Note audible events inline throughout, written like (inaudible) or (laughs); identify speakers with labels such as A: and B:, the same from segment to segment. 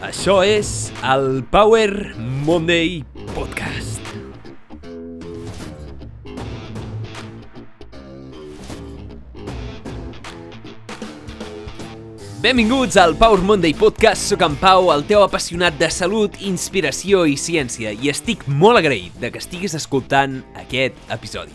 A: Això és el Power Monday Podcast. Benvinguts al Power Monday Podcast. Soc en Pau, el teu apassionat de salut, inspiració i ciència, i estic molt agraït de que estiguis escoltant aquest episodi.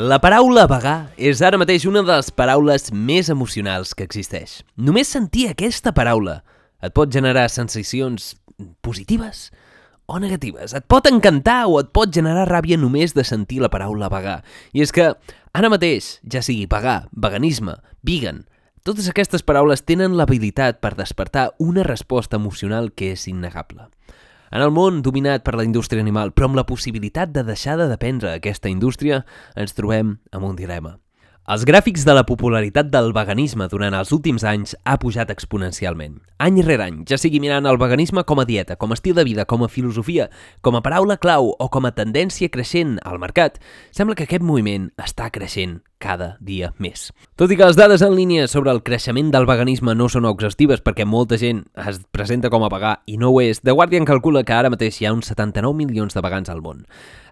A: La paraula vegà és ara mateix una de les paraules més emocionals que existeix. Només sentir aquesta paraula et pot generar sensacions positives o negatives. Et pot encantar o et pot generar ràbia només de sentir la paraula vegà. I és que ara mateix, ja sigui vegà, veganisme, vegan, totes aquestes paraules tenen l'habilitat per despertar una resposta emocional que és innegable. En el món dominat per la indústria animal, però amb la possibilitat de deixar de dependre d'aquesta indústria, ens trobem amb un dilema. Els gràfics de la popularitat del veganisme durant els últims anys ha pujat exponencialment. Any rere any, ja sigui mirant el veganisme com a dieta, com a estil de vida, com a filosofia, com a paraula clau o com a tendència creixent al mercat, sembla que aquest moviment està creixent cada dia més. Tot i que les dades en línia sobre el creixement del veganisme no són exhaustives perquè molta gent es presenta com a vegà i no ho és, The Guardian calcula que ara mateix hi ha uns 79 milions de vegans al món.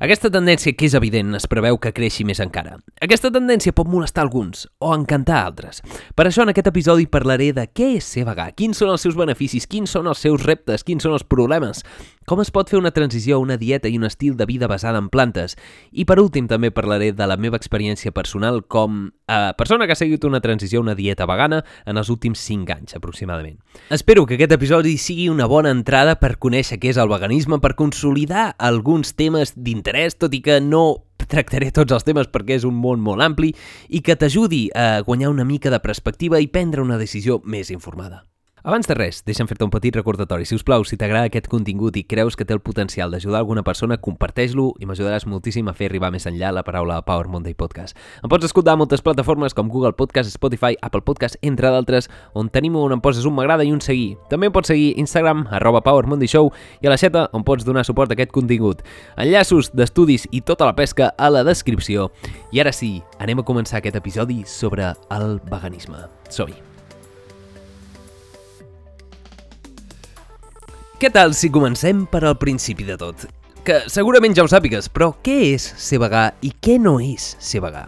A: Aquesta tendència, que és evident, es preveu que creixi més encara. Aquesta tendència pot molestar alguns o encantar altres. Per això en aquest episodi parlaré de què és ser vegà, quins són els seus beneficis, quins són els seus reptes, quins són els problemes, com es pot fer una transició a una dieta i un estil de vida basada en plantes? I per últim també parlaré de la meva experiència personal com a persona que ha seguit una transició a una dieta vegana en els últims 5 anys aproximadament. Espero que aquest episodi sigui una bona entrada per conèixer què és el veganisme, per consolidar alguns temes d'interès, tot i que no tractaré tots els temes perquè és un món molt ampli i que t'ajudi a guanyar una mica de perspectiva i prendre una decisió més informada. Abans de res, deixa'm fer-te un petit recordatori. Si us plau, si t'agrada aquest contingut i creus que té el potencial d'ajudar alguna persona, comparteix-lo i m'ajudaràs moltíssim a fer arribar més enllà la paraula Power Monday Podcast. Em pots escoltar a moltes plataformes com Google Podcast, Spotify, Apple Podcast, entre d'altres, on tenim on em poses un m'agrada i un seguir. També pots seguir Instagram, arroba Power Monday Show, i a la xeta on pots donar suport a aquest contingut. Enllaços d'estudis i tota la pesca a la descripció. I ara sí, anem a començar aquest episodi sobre el veganisme. Som-hi! Què tal si comencem per al principi de tot? Que segurament ja ho sàpigues, però què és ser vegà i què no és ser vegà?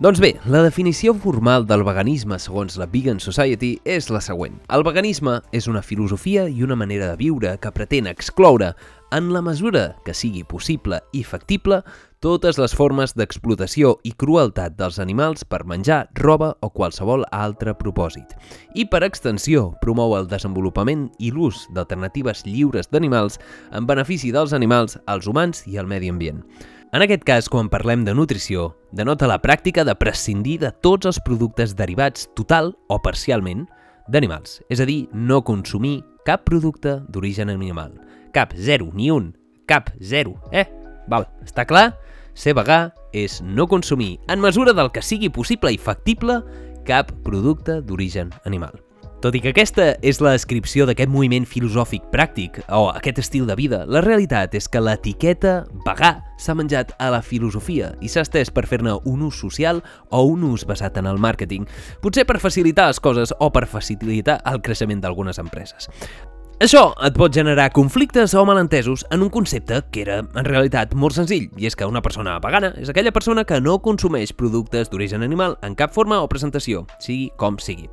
A: Doncs bé, la definició formal del veganisme segons la Vegan Society és la següent. El veganisme és una filosofia i una manera de viure que pretén excloure, en la mesura que sigui possible i factible, totes les formes d'explotació i crueltat dels animals per menjar, roba o qualsevol altre propòsit. I per extensió, promou el desenvolupament i l'ús d'alternatives lliures d'animals en benefici dels animals, els humans i el medi ambient. En aquest cas, quan parlem de nutrició, denota la pràctica de prescindir de tots els productes derivats total o parcialment d'animals, és a dir, no consumir cap producte d'origen animal. Cap, zero, ni un, cap, zero, eh? Val, està clar? Ser vegà és no consumir, en mesura del que sigui possible i factible, cap producte d'origen animal. Tot i que aquesta és la descripció d'aquest moviment filosòfic pràctic o aquest estil de vida, la realitat és que l'etiqueta vegà s'ha menjat a la filosofia i s'ha estès per fer-ne un ús social o un ús basat en el màrqueting, potser per facilitar les coses o per facilitar el creixement d'algunes empreses. Això et pot generar conflictes o malentesos en un concepte que era, en realitat, molt senzill, i és que una persona vegana és aquella persona que no consumeix productes d'origen animal en cap forma o presentació, sigui com sigui.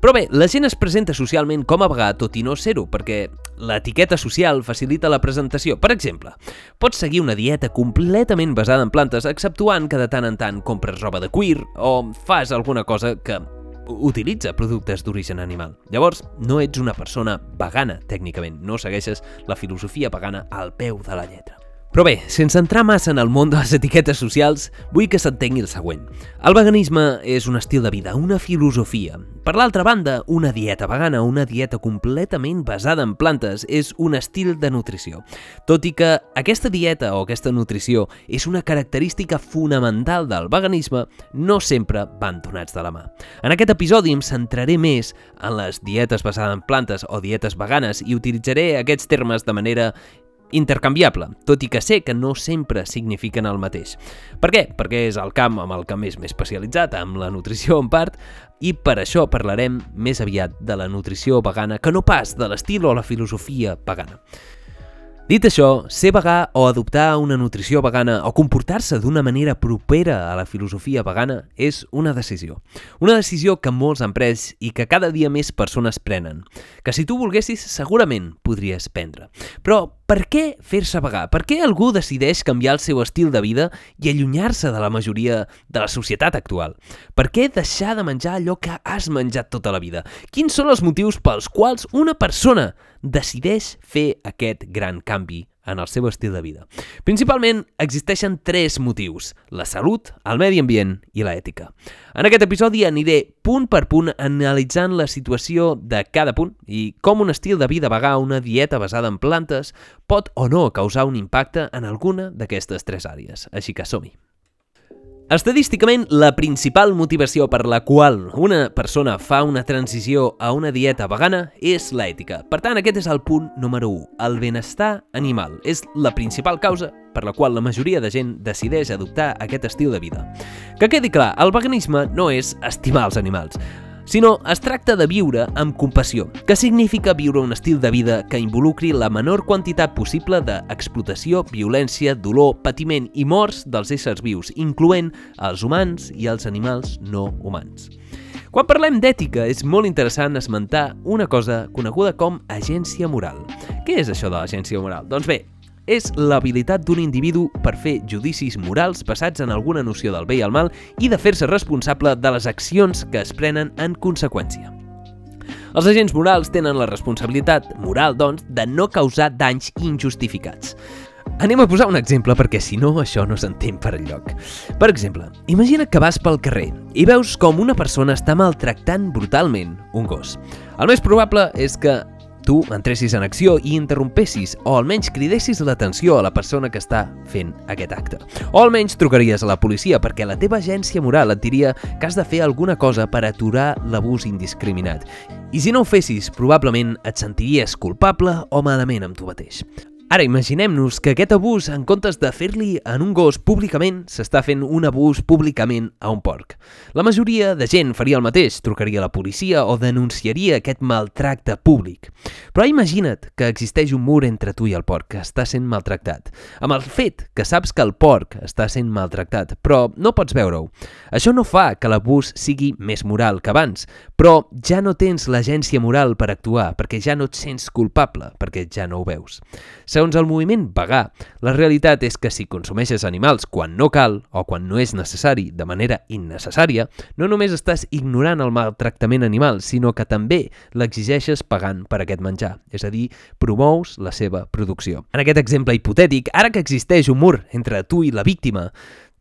A: Però bé, la gent es presenta socialment com a vegà tot i no ser-ho, perquè l'etiqueta social facilita la presentació. Per exemple, pots seguir una dieta completament basada en plantes, exceptuant que de tant en tant compres roba de cuir o fas alguna cosa que utilitza productes d'origen animal. Llavors, no ets una persona vegana, tècnicament. No segueixes la filosofia vegana al peu de la lletra. Però bé, sense entrar massa en el món de les etiquetes socials, vull que s'entengui el següent. El veganisme és un estil de vida, una filosofia. Per l'altra banda, una dieta vegana, una dieta completament basada en plantes, és un estil de nutrició. Tot i que aquesta dieta o aquesta nutrició és una característica fonamental del veganisme, no sempre van donats de la mà. En aquest episodi em centraré més en les dietes basades en plantes o dietes veganes i utilitzaré aquests termes de manera intercanviable, tot i que sé que no sempre signifiquen el mateix. Per què? Perquè és el camp amb el que més m'he especialitzat, amb la nutrició en part, i per això parlarem més aviat de la nutrició vegana que no pas de l'estil o la filosofia pagana. Dit això, ser vegà o adoptar una nutrició vegana o comportar-se d'una manera propera a la filosofia vegana és una decisió. Una decisió que molts han pres i que cada dia més persones prenen. Que si tu volguessis, segurament podries prendre. Però per què fer-se vegà? Per què algú decideix canviar el seu estil de vida i allunyar-se de la majoria de la societat actual? Per què deixar de menjar allò que has menjat tota la vida? Quins són els motius pels quals una persona decideix fer aquest gran canvi en el seu estil de vida. Principalment existeixen tres motius, la salut, el medi ambient i l'ètica. En aquest episodi aniré punt per punt analitzant la situació de cada punt i com un estil de vida vegà una dieta basada en plantes pot o no causar un impacte en alguna d'aquestes tres àrees. Així que som-hi. Estadísticament, la principal motivació per la qual una persona fa una transició a una dieta vegana és l'ètica. Per tant, aquest és el punt número 1. El benestar animal és la principal causa per la qual la majoria de gent decideix adoptar aquest estil de vida. Que quedi clar, el veganisme no és estimar els animals sinó es tracta de viure amb compassió, que significa viure un estil de vida que involucri la menor quantitat possible d'explotació, violència, dolor, patiment i morts dels éssers vius, incloent els humans i els animals no humans. Quan parlem d'ètica, és molt interessant esmentar una cosa coneguda com agència moral. Què és això de l'agència moral? Doncs bé, és l'habilitat d'un individu per fer judicis morals basats en alguna noció del bé i el mal i de fer-se responsable de les accions que es prenen en conseqüència. Els agents morals tenen la responsabilitat moral, doncs, de no causar danys injustificats. Anem a posar un exemple perquè si no això no s'entén per enlloc. Per exemple, imagina que vas pel carrer i veus com una persona està maltractant brutalment un gos. El més probable és que tu entressis en acció i interrompessis o almenys cridessis l'atenció a la persona que està fent aquest acte. O almenys trucaries a la policia perquè la teva agència moral et diria que has de fer alguna cosa per aturar l'abús indiscriminat. I si no ho fessis, probablement et sentiries culpable o malament amb tu mateix. Ara imaginem-nos que aquest abús, en comptes de fer-li en un gos públicament, s'està fent un abús públicament a un porc. La majoria de gent faria el mateix, trucaria a la policia o denunciaria aquest maltracte públic. Però imagina't que existeix un mur entre tu i el porc que està sent maltractat. Amb el fet que saps que el porc està sent maltractat, però no pots veure-ho. Això no fa que l'abús sigui més moral que abans, però ja no tens l'agència moral per actuar, perquè ja no et sents culpable, perquè ja no ho veus. Segons el moviment vegà, la realitat és que si consumeixes animals quan no cal o quan no és necessari de manera innecessària, no només estàs ignorant el maltractament animal, sinó que també l'exigeixes pagant per aquest menjar, és a dir, promous la seva producció. En aquest exemple hipotètic, ara que existeix un mur entre tu i la víctima,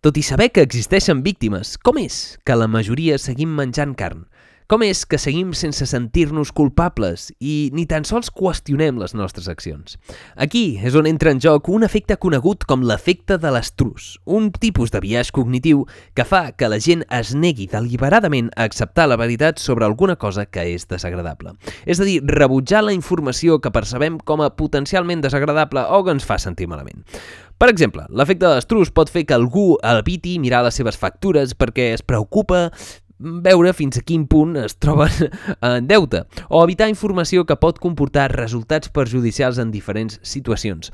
A: tot i saber que existeixen víctimes, com és que la majoria seguim menjant carn? Com és que seguim sense sentir-nos culpables i ni tan sols qüestionem les nostres accions? Aquí és on entra en joc un efecte conegut com l'efecte de l'estrus, un tipus de viatge cognitiu que fa que la gent es negui deliberadament a acceptar la veritat sobre alguna cosa que és desagradable. És a dir, rebutjar la informació que percebem com a potencialment desagradable o que ens fa sentir malament. Per exemple, l'efecte de l'estrus pot fer que algú eviti mirar les seves factures perquè es preocupa veure fins a quin punt es troben (laughs) en deute o evitar informació que pot comportar resultats perjudicials en diferents situacions.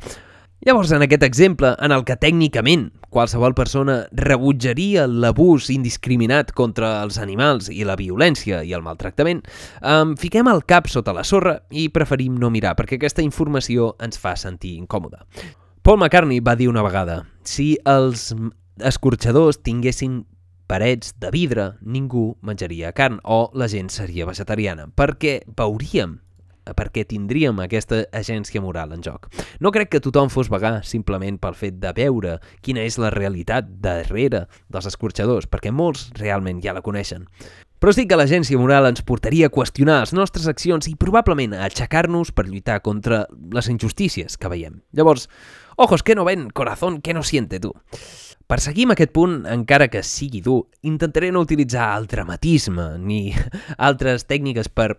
A: Llavors, en aquest exemple, en el que tècnicament qualsevol persona rebutjaria l'abús indiscriminat contra els animals i la violència i el maltractament, em fiquem el cap sota la sorra i preferim no mirar perquè aquesta informació ens fa sentir incòmode. Paul McCartney va dir una vegada si els escorxadors tinguessin parets de vidre, ningú menjaria carn o la gent seria vegetariana, perquè veuríem perquè tindríem aquesta agència moral en joc. No crec que tothom fos vegà simplement pel fet de veure quina és la realitat darrere dels escorxadors, perquè molts realment ja la coneixen. Però sí que l'agència moral ens portaria a qüestionar les nostres accions i probablement a aixecar-nos per lluitar contra les injustícies que veiem. Llavors, ojos que no ven, corazón que no siente, tu. Per seguir amb aquest punt, encara que sigui dur, intentaré no utilitzar el dramatisme ni (laughs) altres tècniques per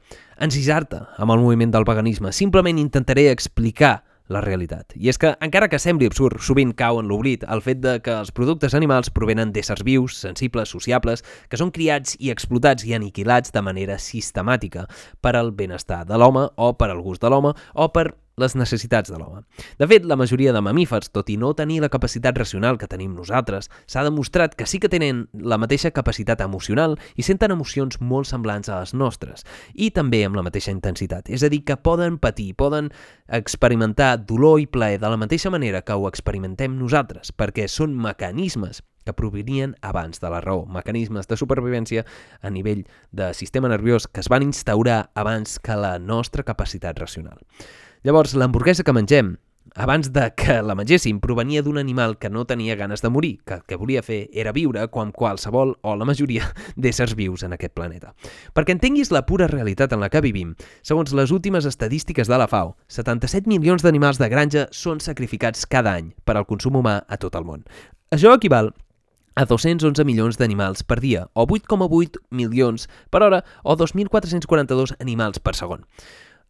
A: encisar-te amb el moviment del veganisme. Simplement intentaré explicar la realitat. I és que, encara que sembli absurd, sovint cau en l'oblit el fet de que els productes animals provenen d'éssers vius, sensibles, sociables, que són criats i explotats i aniquilats de manera sistemàtica per al benestar de l'home o per al gust de l'home o per les necessitats de l'home. De fet, la majoria de mamífers, tot i no tenir la capacitat racional que tenim nosaltres, s'ha demostrat que sí que tenen la mateixa capacitat emocional i senten emocions molt semblants a les nostres, i també amb la mateixa intensitat. És a dir, que poden patir, poden experimentar dolor i plaer de la mateixa manera que ho experimentem nosaltres, perquè són mecanismes que provenien abans de la raó, mecanismes de supervivència a nivell de sistema nerviós que es van instaurar abans que la nostra capacitat racional. Llavors, l'hamburguesa que mengem, abans de que la mengéssim, provenia d'un animal que no tenia ganes de morir, que el que volia fer era viure com qualsevol o la majoria (laughs) d'éssers vius en aquest planeta. Perquè entenguis la pura realitat en la que vivim, segons les últimes estadístiques de la FAO, 77 milions d'animals de granja són sacrificats cada any per al consum humà a tot el món. Això equival a 211 milions d'animals per dia, o 8,8 milions per hora, o 2.442 animals per segon.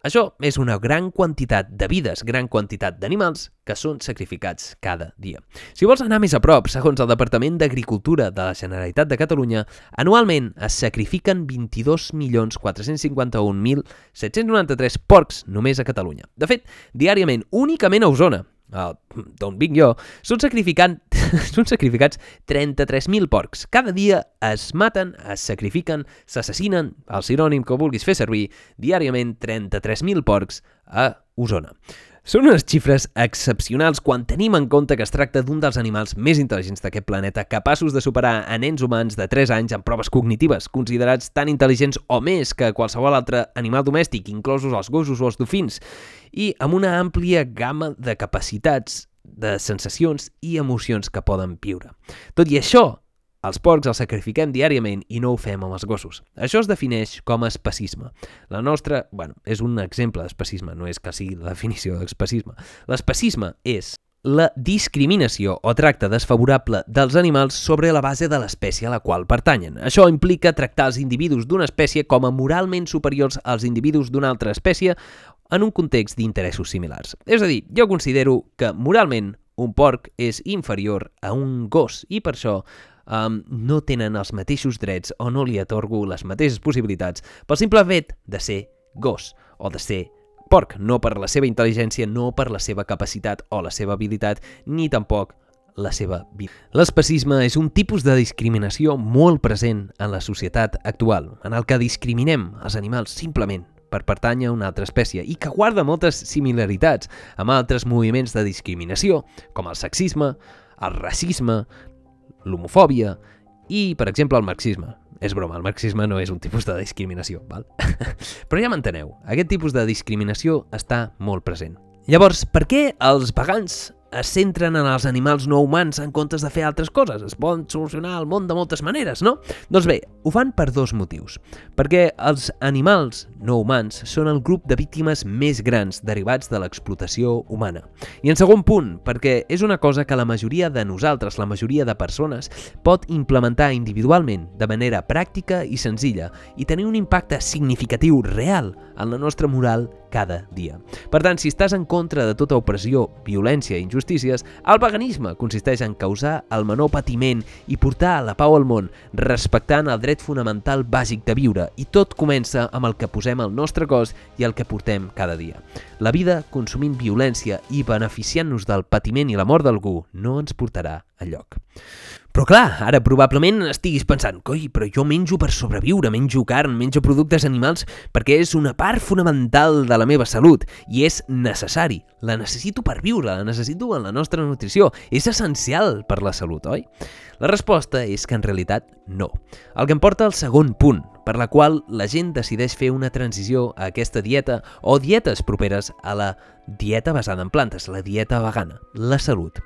A: Això és una gran quantitat de vides, gran quantitat d'animals que són sacrificats cada dia. Si vols anar més a prop, segons el Departament d'Agricultura de la Generalitat de Catalunya, anualment es sacrifiquen 22.451.793 porcs només a Catalunya. De fet, diàriament, únicament a Osona, d'on vinc jo, són, sacrificant, són sacrificats 33.000 porcs. Cada dia es maten, es sacrifiquen, s'assassinen, el sinònim que vulguis fer servir, diàriament 33.000 porcs a Osona. Són unes xifres excepcionals quan tenim en compte que es tracta d'un dels animals més intel·ligents d'aquest planeta, capaços de superar a nens humans de 3 anys en proves cognitives, considerats tan intel·ligents o més que qualsevol altre animal domèstic, inclosos els gossos o els dofins, i amb una àmplia gamma de capacitats, de sensacions i emocions que poden viure. Tot i això, els porcs els sacrifiquem diàriament i no ho fem amb els gossos. Això es defineix com a especisme. La nostra, bueno, és un exemple d'especisme, no és que sigui la definició d'especisme. L'especisme és la discriminació o tracte desfavorable dels animals sobre la base de l'espècie a la qual pertanyen. Això implica tractar els individus d'una espècie com a moralment superiors als individus d'una altra espècie en un context d'interessos similars. És a dir, jo considero que moralment un porc és inferior a un gos i per això um, no tenen els mateixos drets o no li atorgo les mateixes possibilitats pel simple fet de ser gos o de ser porc, no per la seva intel·ligència, no per la seva capacitat o la seva habilitat, ni tampoc la seva vida. L'especisme és un tipus de discriminació molt present en la societat actual, en el que discriminem els animals simplement per pertànyer a una altra espècie i que guarda moltes similaritats amb altres moviments de discriminació, com el sexisme, el racisme, l'homofòbia i, per exemple, el marxisme. És broma, el marxisme no és un tipus de discriminació, val? (laughs) Però ja m'enteneu, aquest tipus de discriminació està molt present. Llavors, per què els vegans es centren en els animals no humans en comptes de fer altres coses. Es poden solucionar el món de moltes maneres, no? Doncs bé, ho fan per dos motius. Perquè els animals no humans són el grup de víctimes més grans derivats de l'explotació humana. I en segon punt, perquè és una cosa que la majoria de nosaltres, la majoria de persones, pot implementar individualment de manera pràctica i senzilla i tenir un impacte significatiu real en la nostra moral cada dia. Per tant, si estàs en contra de tota opressió, violència i injustícies, el veganisme consisteix en causar el menor patiment i portar la pau al món, respectant el dret fonamental bàsic de viure, i tot comença amb el que posem al nostre cos i el que portem cada dia. La vida, consumint violència i beneficiant-nos del patiment i la mort d'algú, no ens portarà a lloc. Però clar, ara probablement estiguis pensant coi, però jo menjo per sobreviure, menjo carn, menjo productes animals perquè és una part fonamental de la meva salut i és necessari. La necessito per viure, la necessito en la nostra nutrició. És essencial per la salut, oi? La resposta és que en realitat no. El que em porta al segon punt, per la qual la gent decideix fer una transició a aquesta dieta o dietes properes a la dieta basada en plantes, la dieta vegana, la salut.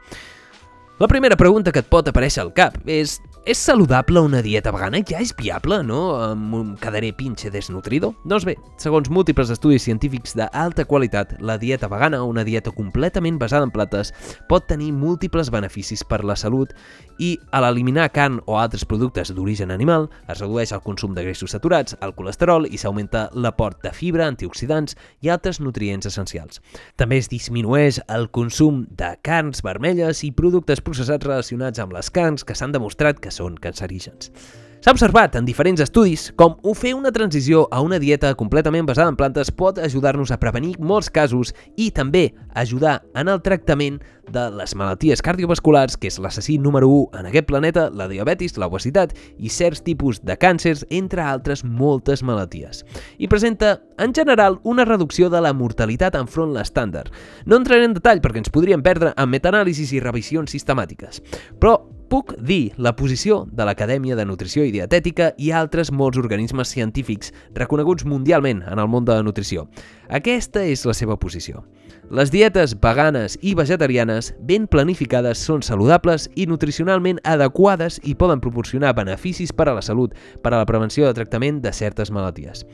A: La primera pregunta que et pot aparèixer al cap és És saludable una dieta vegana? Ja és viable, no? Em quedaré pinche desnutrido? Doncs bé, segons múltiples estudis científics d'alta qualitat, la dieta vegana, una dieta completament basada en plantes, pot tenir múltiples beneficis per la salut i a l'eliminar carn o altres productes d'origen animal es redueix el consum de greixos saturats, el colesterol i s'augmenta l'aport de fibra, antioxidants i altres nutrients essencials. També es disminueix el consum de carns vermelles i productes processats relacionats amb les carns que s'han demostrat que són cancerígens. S'ha observat en diferents estudis com ho fer una transició a una dieta completament basada en plantes pot ajudar-nos a prevenir molts casos i també ajudar en el tractament de les malalties cardiovasculars, que és l'assassí número 1 en aquest planeta, la diabetis, l'obesitat i certs tipus de càncers, entre altres moltes malalties. I presenta, en general, una reducció de la mortalitat enfront l'estàndard. No entraré en detall perquè ens podríem perdre en metanàlisis i revisions sistemàtiques, però puc dir la posició de l'Acadèmia de Nutrició i Dietètica i altres molts organismes científics reconeguts mundialment en el món de la nutrició. Aquesta és la seva posició. Les dietes veganes i vegetarianes ben planificades són saludables i nutricionalment adequades i poden proporcionar beneficis per a la salut, per a la prevenció de tractament de certes malalties.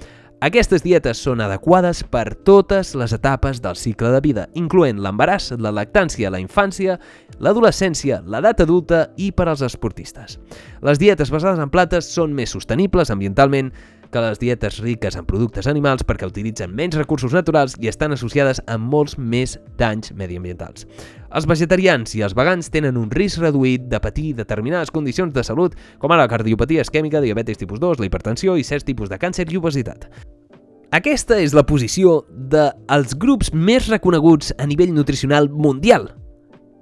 A: Aquestes dietes són adequades per totes les etapes del cicle de vida, incloent l'embaràs, la lactància, la infància, l'adolescència, l'edat adulta i per als esportistes. Les dietes basades en plantes són més sostenibles ambientalment que les dietes riques en productes animals perquè utilitzen menys recursos naturals i estan associades amb molts més danys mediambientals. Els vegetarians i els vegans tenen un risc reduït de patir determinades condicions de salut, com ara la cardiopatia isquèmica, diabetis tipus 2, la hipertensió i certs tipus de càncer i obesitat. Aquesta és la posició dels grups més reconeguts a nivell nutricional mundial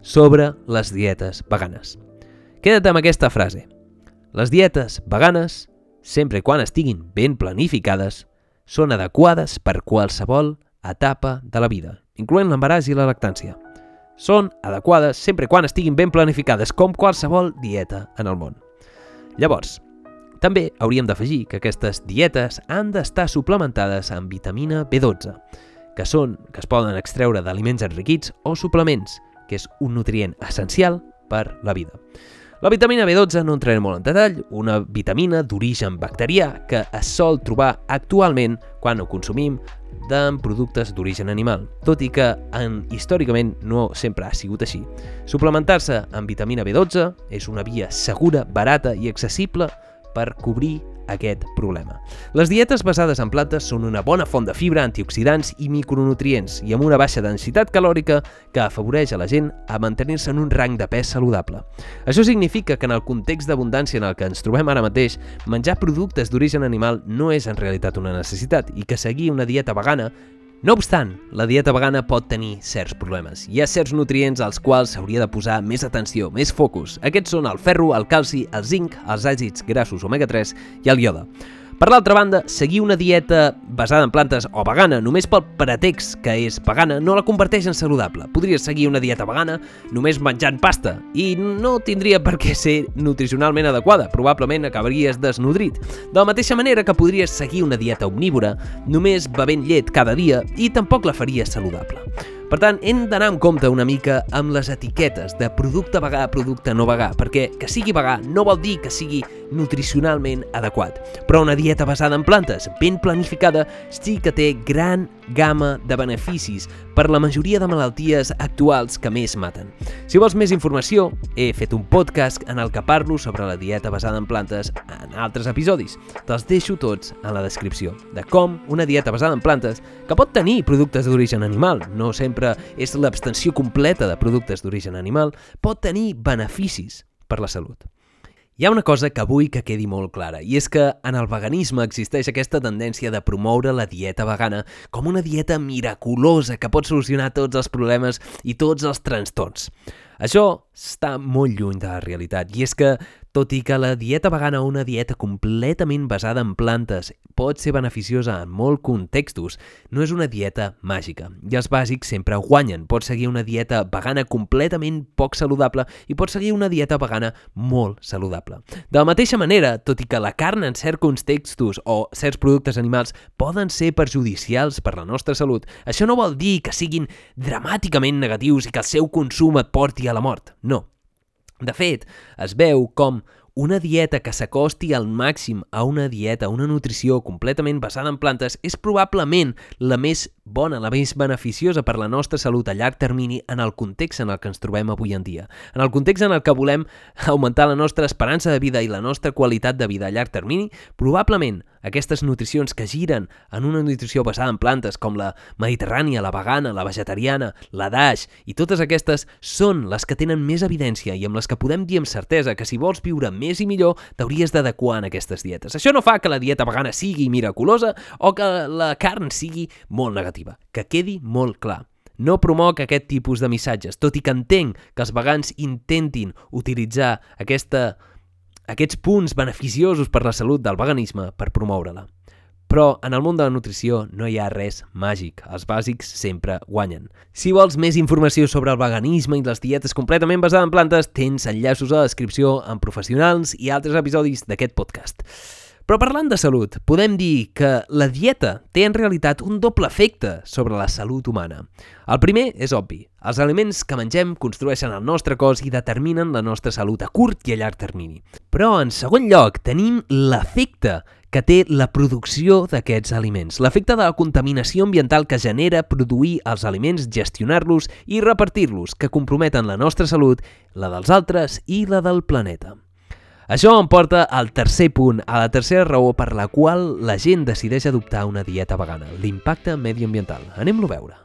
A: sobre les dietes veganes. Queda't amb aquesta frase. Les dietes veganes, sempre quan estiguin ben planificades, són adequades per qualsevol etapa de la vida, incloent l'embaràs i la lactància. Són adequades sempre quan estiguin ben planificades, com qualsevol dieta en el món. Llavors, també hauríem d'afegir que aquestes dietes han d'estar suplementades amb vitamina B12, que són que es poden extreure d'aliments enriquits o suplements, que és un nutrient essencial per la vida. La vitamina B12 no entraré molt en detall, una vitamina d'origen bacterià que es sol trobar actualment quan ho consumim de productes d'origen animal, tot i que en, històricament no sempre ha sigut així. Suplementar-se amb vitamina B12 és una via segura, barata i accessible per cobrir aquest problema. Les dietes basades en plantes són una bona font de fibra, antioxidants i micronutrients i amb una baixa densitat calòrica que afavoreix a la gent a mantenir-se en un rang de pes saludable. Això significa que en el context d'abundància en el que ens trobem ara mateix, menjar productes d'origen animal no és en realitat una necessitat i que seguir una dieta vegana no obstant, la dieta vegana pot tenir certs problemes. Hi ha certs nutrients als quals s'hauria de posar més atenció, més focus. Aquests són el ferro, el calci, el zinc, els àcids grassos omega-3 i el iode. Per l'altra banda, seguir una dieta basada en plantes o vegana només pel pretext que és vegana no la converteix en saludable. Podries seguir una dieta vegana només menjant pasta i no tindria per què ser nutricionalment adequada, probablement acabaries desnodrit. De la mateixa manera que podries seguir una dieta omnívora només bevent llet cada dia i tampoc la faries saludable. Per tant, hem d'anar amb compte una mica amb les etiquetes de producte vegà, producte no vegà, perquè que sigui vegà no vol dir que sigui nutricionalment adequat. Però una dieta basada en plantes, ben planificada, sí que té gran gamma de beneficis per la majoria de malalties actuals que més maten. Si vols més informació, he fet un podcast en el que parlo sobre la dieta basada en plantes en altres episodis. Te'ls deixo tots a la descripció, de com una dieta basada en plantes, que pot tenir productes d'origen animal, no sempre és l'abstenció completa de productes d'origen animal, pot tenir beneficis per la salut. Hi ha una cosa que vull que quedi molt clara, i és que en el veganisme existeix aquesta tendència de promoure la dieta vegana com una dieta miraculosa que pot solucionar tots els problemes i tots els trastorns. Això està molt lluny de la realitat, i és que tot i que la dieta vegana o una dieta completament basada en plantes pot ser beneficiosa en molts contextos, no és una dieta màgica. I els bàsics sempre guanyen. Pots seguir una dieta vegana completament poc saludable i pots seguir una dieta vegana molt saludable. De la mateixa manera, tot i que la carn en certs contextos o certs productes animals poden ser perjudicials per la nostra salut, això no vol dir que siguin dramàticament negatius i que el seu consum et porti a la mort. No, de fet, es veu com una dieta que s'acosti al màxim a una dieta, una nutrició completament basada en plantes és probablement la més bona, la més beneficiosa per la nostra salut a llarg termini en el context en el que ens trobem avui en dia. En el context en el que volem augmentar la nostra esperança de vida i la nostra qualitat de vida a llarg termini, probablement aquestes nutricions que giren en una nutrició basada en plantes com la mediterrània, la vegana, la vegetariana, la DASH i totes aquestes són les que tenen més evidència i amb les que podem dir amb certesa que si vols viure més i millor t'hauries d'adequar en aquestes dietes. Això no fa que la dieta vegana sigui miraculosa o que la carn sigui molt negativa. Que quedi molt clar. No promoc aquest tipus de missatges, tot i que entenc que els vegans intentin utilitzar aquesta aquests punts beneficiosos per la salut del veganisme per promoure-la. Però en el món de la nutrició no hi ha res màgic, els bàsics sempre guanyen. Si vols més informació sobre el veganisme i les dietes completament basades en plantes, tens enllaços a la descripció amb professionals i altres episodis d'aquest podcast. Però parlant de salut, podem dir que la dieta té en realitat un doble efecte sobre la salut humana. El primer és obvi. Els aliments que mengem construeixen el nostre cos i determinen la nostra salut a curt i a llarg termini. Però, en segon lloc, tenim l'efecte que té la producció d'aquests aliments, l'efecte de la contaminació ambiental que genera produir els aliments, gestionar-los i repartir-los, que comprometen la nostra salut, la dels altres i la del planeta. Això em porta al tercer punt, a la tercera raó per la qual la gent decideix adoptar una dieta vegana, l'impacte mediambiental. Anem-lo a veure.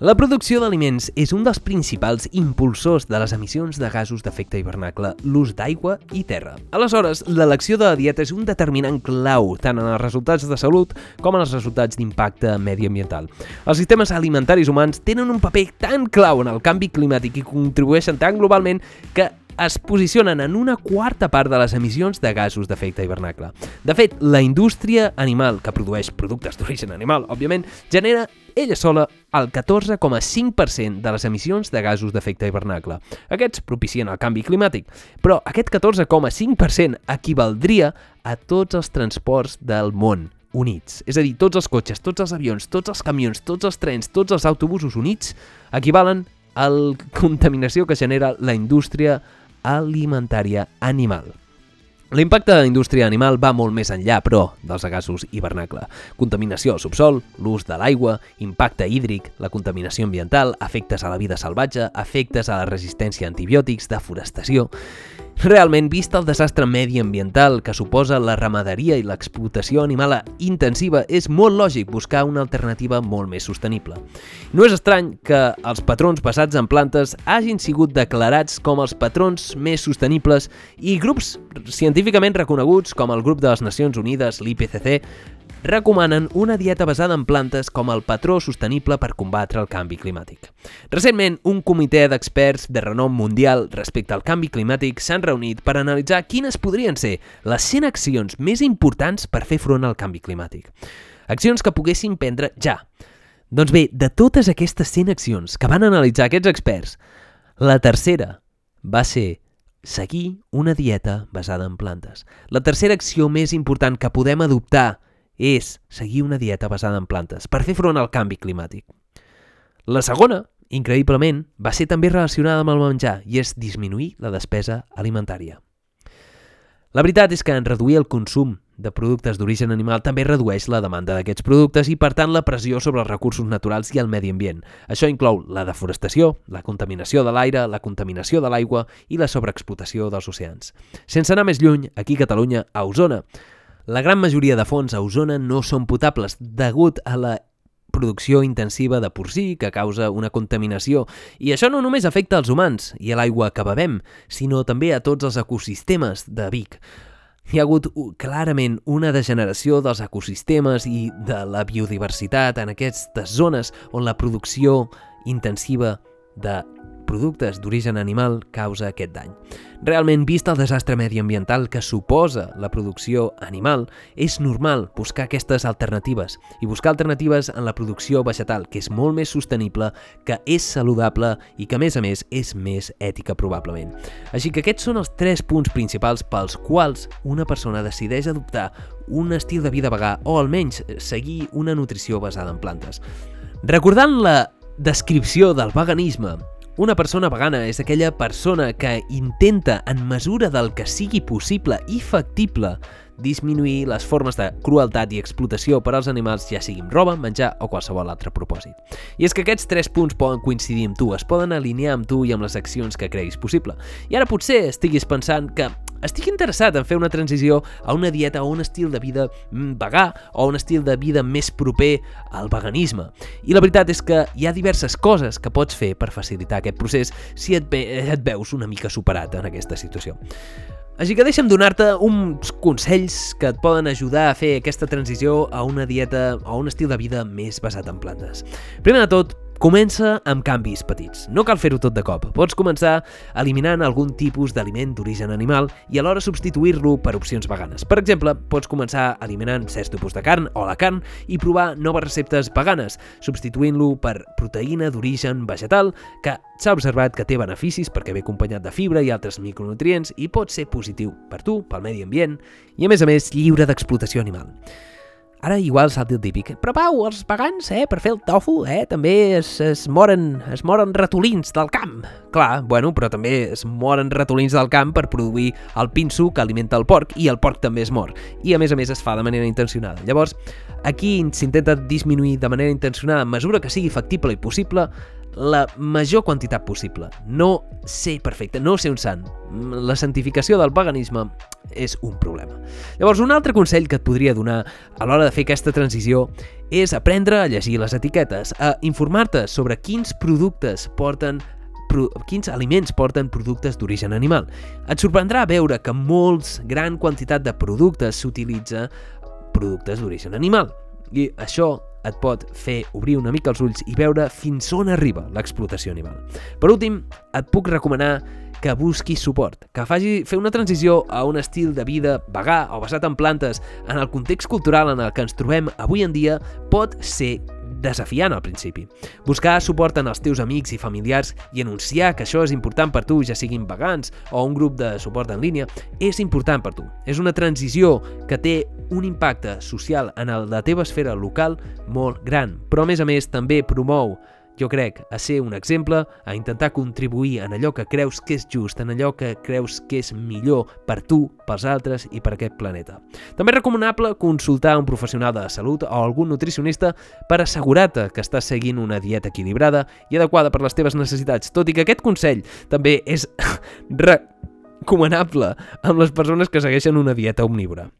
A: La producció d'aliments és un dels principals impulsors de les emissions de gasos d'efecte hivernacle, l'ús d'aigua i terra. Aleshores, l'elecció de la dieta és un determinant clau tant en els resultats de salut com en els resultats d'impacte mediambiental. Els sistemes alimentaris humans tenen un paper tan clau en el canvi climàtic i contribueixen tan globalment que es posicionen en una quarta part de les emissions de gasos d'efecte hivernacle. De fet, la indústria animal, que produeix productes d'origen animal, òbviament, genera ella sola el 14,5% de les emissions de gasos d'efecte hivernacle. Aquests propicien el canvi climàtic, però aquest 14,5% equivaldria a tots els transports del món units. És a dir, tots els cotxes, tots els avions, tots els camions, tots els trens, tots els autobusos units equivalen a la contaminació que genera la indústria alimentària animal. L'impacte de la indústria animal va molt més enllà, però, dels gasos hivernacle. Contaminació al subsol, l'ús de l'aigua, impacte hídric, la contaminació ambiental, efectes a la vida salvatge, efectes a la resistència a antibiòtics, deforestació... Realment, vist el desastre mediambiental que suposa la ramaderia i l'explotació animal intensiva, és molt lògic buscar una alternativa molt més sostenible. No és estrany que els patrons basats en plantes hagin sigut declarats com els patrons més sostenibles i grups científicament reconeguts com el grup de les Nacions Unides, l'IPCC, recomanen una dieta basada en plantes com el patró sostenible per combatre el canvi climàtic. Recentment, un comitè d'experts de renom mundial respecte al canvi climàtic s'han reunit per analitzar quines podrien ser les 100 accions més importants per fer front al canvi climàtic. Accions que poguessin prendre ja. Doncs bé, de totes aquestes 100 accions que van analitzar aquests experts, la tercera va ser seguir una dieta basada en plantes. La tercera acció més important que podem adoptar és seguir una dieta basada en plantes per fer front al canvi climàtic. La segona, increïblement, va ser també relacionada amb el menjar i és disminuir la despesa alimentària. La veritat és que en reduir el consum de productes d'origen animal també redueix la demanda d'aquests productes i, per tant, la pressió sobre els recursos naturals i el medi ambient. Això inclou la deforestació, la contaminació de l'aire, la contaminació de l'aigua i la sobreexplotació dels oceans. Sense anar més lluny, aquí a Catalunya, a Osona, la gran majoria de fonts a Osona no són potables degut a la producció intensiva de porcí que causa una contaminació. I això no només afecta als humans i a l'aigua que bevem, sinó també a tots els ecosistemes de Vic. Hi ha hagut clarament una degeneració dels ecosistemes i de la biodiversitat en aquestes zones on la producció intensiva de productes d'origen animal causa aquest dany. Realment, vist el desastre mediambiental que suposa la producció animal, és normal buscar aquestes alternatives i buscar alternatives en la producció vegetal, que és molt més sostenible, que és saludable i que, a més a més, és més ètica probablement. Així que aquests són els tres punts principals pels quals una persona decideix adoptar un estil de vida vegà o almenys seguir una nutrició basada en plantes. Recordant la descripció del veganisme, una persona vegana és aquella persona que intenta, en mesura del que sigui possible i factible, disminuir les formes de crueltat i explotació per als animals, ja sigui amb roba, menjar o qualsevol altre propòsit. I és que aquests tres punts poden coincidir amb tu, es poden alinear amb tu i amb les accions que creguis possible. I ara potser estiguis pensant que estic interessat en fer una transició a una dieta o un estil de vida mm, vegà o un estil de vida més proper al veganisme. I la veritat és que hi ha diverses coses que pots fer per facilitar aquest procés si et, ve, et veus una mica superat en aquesta situació. Així que deixa'm donar-te uns consells que et poden ajudar a fer aquesta transició a una dieta o un estil de vida més basat en plantes. Primer de tot, Comença amb canvis petits. No cal fer-ho tot de cop. Pots començar eliminant algun tipus d'aliment d'origen animal i alhora substituir-lo per opcions veganes. Per exemple, pots començar eliminant certs tipus de carn o la carn i provar noves receptes veganes, substituint-lo per proteïna d'origen vegetal que s'ha observat que té beneficis perquè ve acompanyat de fibra i altres micronutrients i pot ser positiu per tu, pel medi ambient i, a més a més, lliure d'explotació animal. Ara igual salta el típic. Però Pau, els vegans, eh, per fer el tofu, eh, també es, es, moren, es moren ratolins del camp. Clar, bueno, però també es moren ratolins del camp per produir el pinso que alimenta el porc i el porc també es mor. I a més a més es fa de manera intencionada. Llavors, aquí s'intenta disminuir de manera intencionada, a mesura que sigui factible i possible, la major quantitat possible. No ser perfecte, no ser un sant. La santificació del paganisme és un problema. Llavors, un altre consell que et podria donar a l'hora de fer aquesta transició és aprendre a llegir les etiquetes, a informar-te sobre quins productes porten quins aliments porten productes d'origen animal. Et sorprendrà veure que molts, gran quantitat de productes s'utilitza productes d'origen animal. I això et pot fer obrir una mica els ulls i veure fins on arriba l'explotació animal. Per últim, et puc recomanar que busquis suport, que faci fer una transició a un estil de vida vegà o basat en plantes en el context cultural en el que ens trobem avui en dia pot ser desafiant al principi. Buscar suport en els teus amics i familiars i anunciar que això és important per tu, ja siguin vegans o un grup de suport en línia, és important per tu. És una transició que té un impacte social en la teva esfera local molt gran, però a més a més també promou jo crec, a ser un exemple, a intentar contribuir en allò que creus que és just, en allò que creus que és millor per tu, pels altres i per aquest planeta. També és recomanable consultar un professional de la salut o algun nutricionista per assegurar-te que estàs seguint una dieta equilibrada i adequada per les teves necessitats, tot i que aquest consell també és (laughs) recomanable amb les persones que segueixen una dieta omnívora.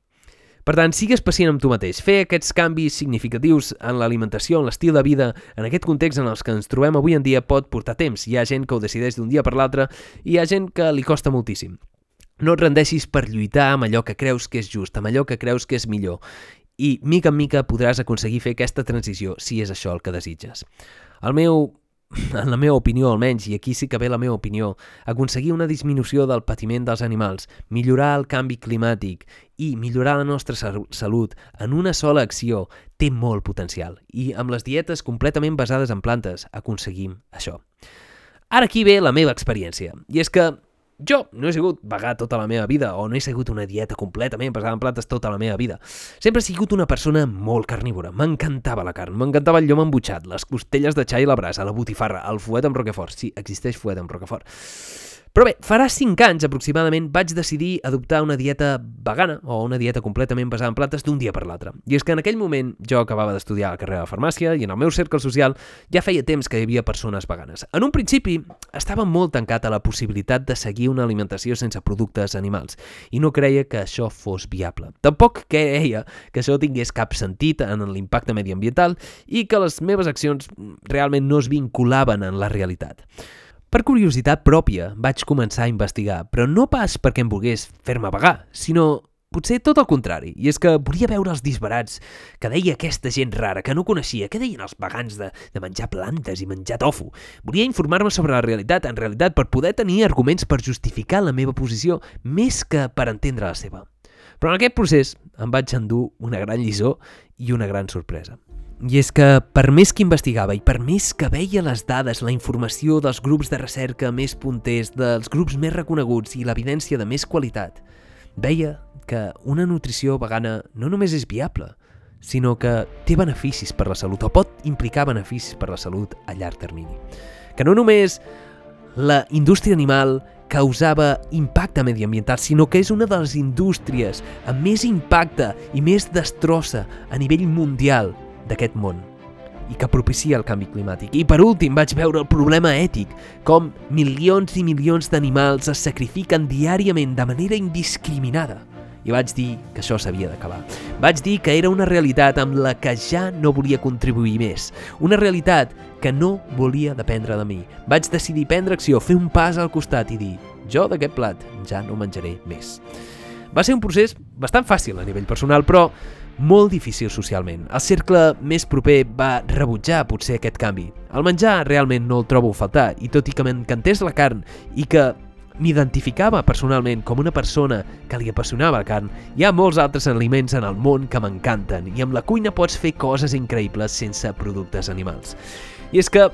A: Per tant, sigues pacient amb tu mateix. Fer aquests canvis significatius en l'alimentació, en l'estil de vida, en aquest context en els que ens trobem avui en dia pot portar temps. Hi ha gent que ho decideix d'un dia per l'altre i hi ha gent que li costa moltíssim. No et rendeixis per lluitar amb allò que creus que és just, amb allò que creus que és millor. I, mica en mica, podràs aconseguir fer aquesta transició si és això el que desitges. El meu en la meva opinió almenys, i aquí sí que ve la meva opinió, aconseguir una disminució del patiment dels animals, millorar el canvi climàtic i millorar la nostra salut en una sola acció té molt potencial i amb les dietes completament basades en plantes aconseguim això. Ara aquí ve la meva experiència, i és que jo no he sigut vegà tota la meva vida o no he sigut una dieta completament basada en plantes tota la meva vida. Sempre he sigut una persona molt carnívora. M'encantava la carn, m'encantava el llom embutxat, les costelles de xai a la brasa, la botifarra, el fuet amb roquefort. Sí, existeix fuet amb roquefort. Però bé, farà 5 anys aproximadament vaig decidir adoptar una dieta vegana o una dieta completament basada en plantes d'un dia per l'altre. I és que en aquell moment jo acabava d'estudiar la carrera de farmàcia i en el meu cercle social ja feia temps que hi havia persones veganes. En un principi estava molt tancat a la possibilitat de seguir una alimentació sense productes animals i no creia que això fos viable. Tampoc creia que això tingués cap sentit en l'impacte mediambiental i que les meves accions realment no es vinculaven en la realitat. Per curiositat pròpia vaig començar a investigar, però no pas perquè em volgués fer-me vegà, sinó potser tot el contrari, i és que volia veure els disbarats que deia aquesta gent rara que no coneixia, que deien els vegans de, de menjar plantes i menjar tofu. Volia informar-me sobre la realitat, en realitat, per poder tenir arguments per justificar la meva posició més que per entendre la seva. Però en aquest procés em vaig endur una gran lliçó i una gran sorpresa. I és que, per més que investigava i per més que veia les dades, la informació dels grups de recerca més punters, dels grups més reconeguts i l'evidència de més qualitat, veia que una nutrició vegana no només és viable, sinó que té beneficis per la salut o pot implicar beneficis per la salut a llarg termini. Que no només la indústria animal causava impacte mediambiental, sinó que és una de les indústries amb més impacte i més destrossa a nivell mundial d'aquest món i que propicia el canvi climàtic. I per últim vaig veure el problema ètic, com milions i milions d'animals es sacrifiquen diàriament de manera indiscriminada. I vaig dir que això s'havia d'acabar. Vaig dir que era una realitat amb la que ja no volia contribuir més. Una realitat que no volia dependre de mi. Vaig decidir prendre acció, fer un pas al costat i dir jo d'aquest plat ja no menjaré més. Va ser un procés bastant fàcil a nivell personal, però molt difícil socialment. El cercle més proper va rebutjar potser aquest canvi. El menjar realment no el trobo a faltar, i tot i que m'encantés la carn i que m'identificava personalment com una persona que li apassionava la carn, hi ha molts altres aliments en el món que m'encanten i amb la cuina pots fer coses increïbles sense productes animals. I és que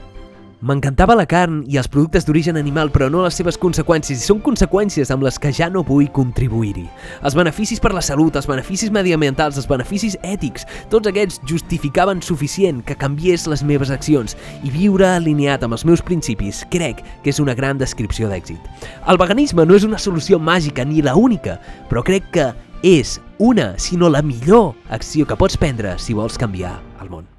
A: M'encantava la carn i els productes d'origen animal, però no les seves conseqüències, i són conseqüències amb les que ja no vull contribuir-hi. Els beneficis per la salut, els beneficis mediambientals, els beneficis ètics, tots aquests justificaven suficient que canviés les meves accions i viure alineat amb els meus principis crec que és una gran descripció d'èxit. El veganisme no és una solució màgica ni la única, però crec que és una, sinó la millor acció que pots prendre si vols canviar el món.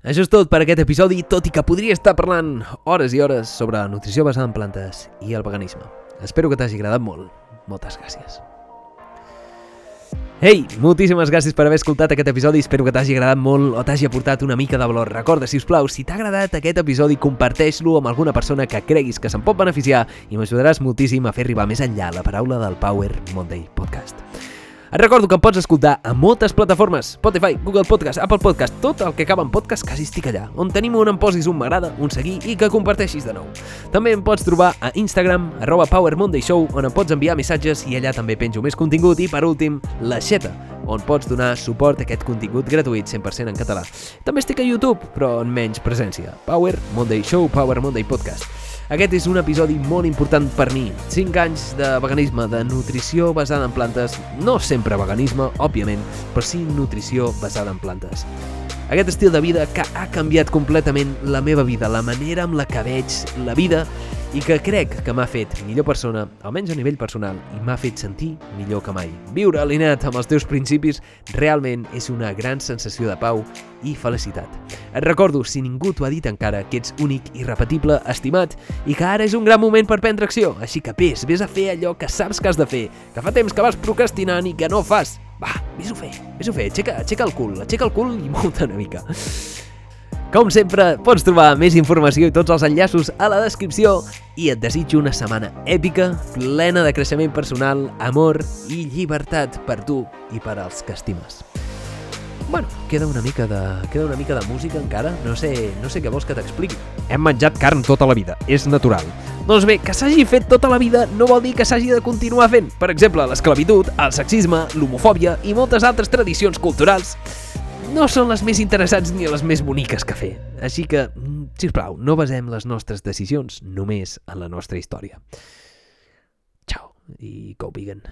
A: Això és tot per aquest episodi, tot i que podria estar parlant hores i hores sobre la nutrició basada en plantes i el veganisme. Espero que t'hagi agradat molt. Moltes gràcies. Ei, moltíssimes gràcies per haver escoltat aquest episodi, espero que t'hagi agradat molt o t'hagi aportat una mica de valor. Recorda, si us plau, si t'ha agradat aquest episodi, comparteix-lo amb alguna persona que creguis que se'n pot beneficiar i m'ajudaràs moltíssim a fer arribar més enllà la paraula del Power Monday Podcast. Et recordo que em pots escoltar a moltes plataformes, Spotify, Google Podcast, Apple Podcast, tot el que acaba en podcast quasi estic allà, on tenim un em posis un m'agrada, un seguir i que comparteixis de nou. També em pots trobar a Instagram, arroba Power Monday Show, on em pots enviar missatges i allà també penjo més contingut i per últim, la xeta, on pots donar suport a aquest contingut gratuït 100% en català. També estic a YouTube, però en menys presència. Power Monday Show, Power Monday Podcast. Aquest és un episodi molt important per mi. 5 anys de veganisme, de nutrició basada en plantes, no sempre veganisme, òbviament, però sí nutrició basada en plantes. Aquest estil de vida que ha canviat completament la meva vida, la manera amb la que veig la vida i que crec que m'ha fet millor persona, almenys a nivell personal, i m'ha fet sentir millor que mai. Viure alineat amb els teus principis realment és una gran sensació de pau i felicitat. Et recordo, si ningú t'ho ha dit encara, que ets únic, irrepetible, estimat i que ara és un gran moment per prendre acció. Així que pes, vés a fer allò que saps que has de fer, que fa temps que vas procrastinant i que no fas. Va, vés-ho fer, vés-ho fer, aixeca, aixeca el cul, aixeca el cul i (laughs) molta una mica. Com sempre, pots trobar més informació i tots els enllaços a la descripció i et desitjo una setmana èpica, plena de creixement personal, amor i llibertat per tu i per als que estimes. Bueno, queda una mica de, queda una mica de música encara, no sé, no sé què vols que t'expliqui. Hem menjat carn tota la vida, és natural. Doncs bé, que s'hagi fet tota la vida no vol dir que s'hagi de continuar fent. Per exemple, l'esclavitud, el sexisme, l'homofòbia i moltes altres tradicions culturals no són les més interessants ni les més boniques que fer. Així que, si us plau, no basem les nostres decisions només en la nostra història. Ciao i go vegan.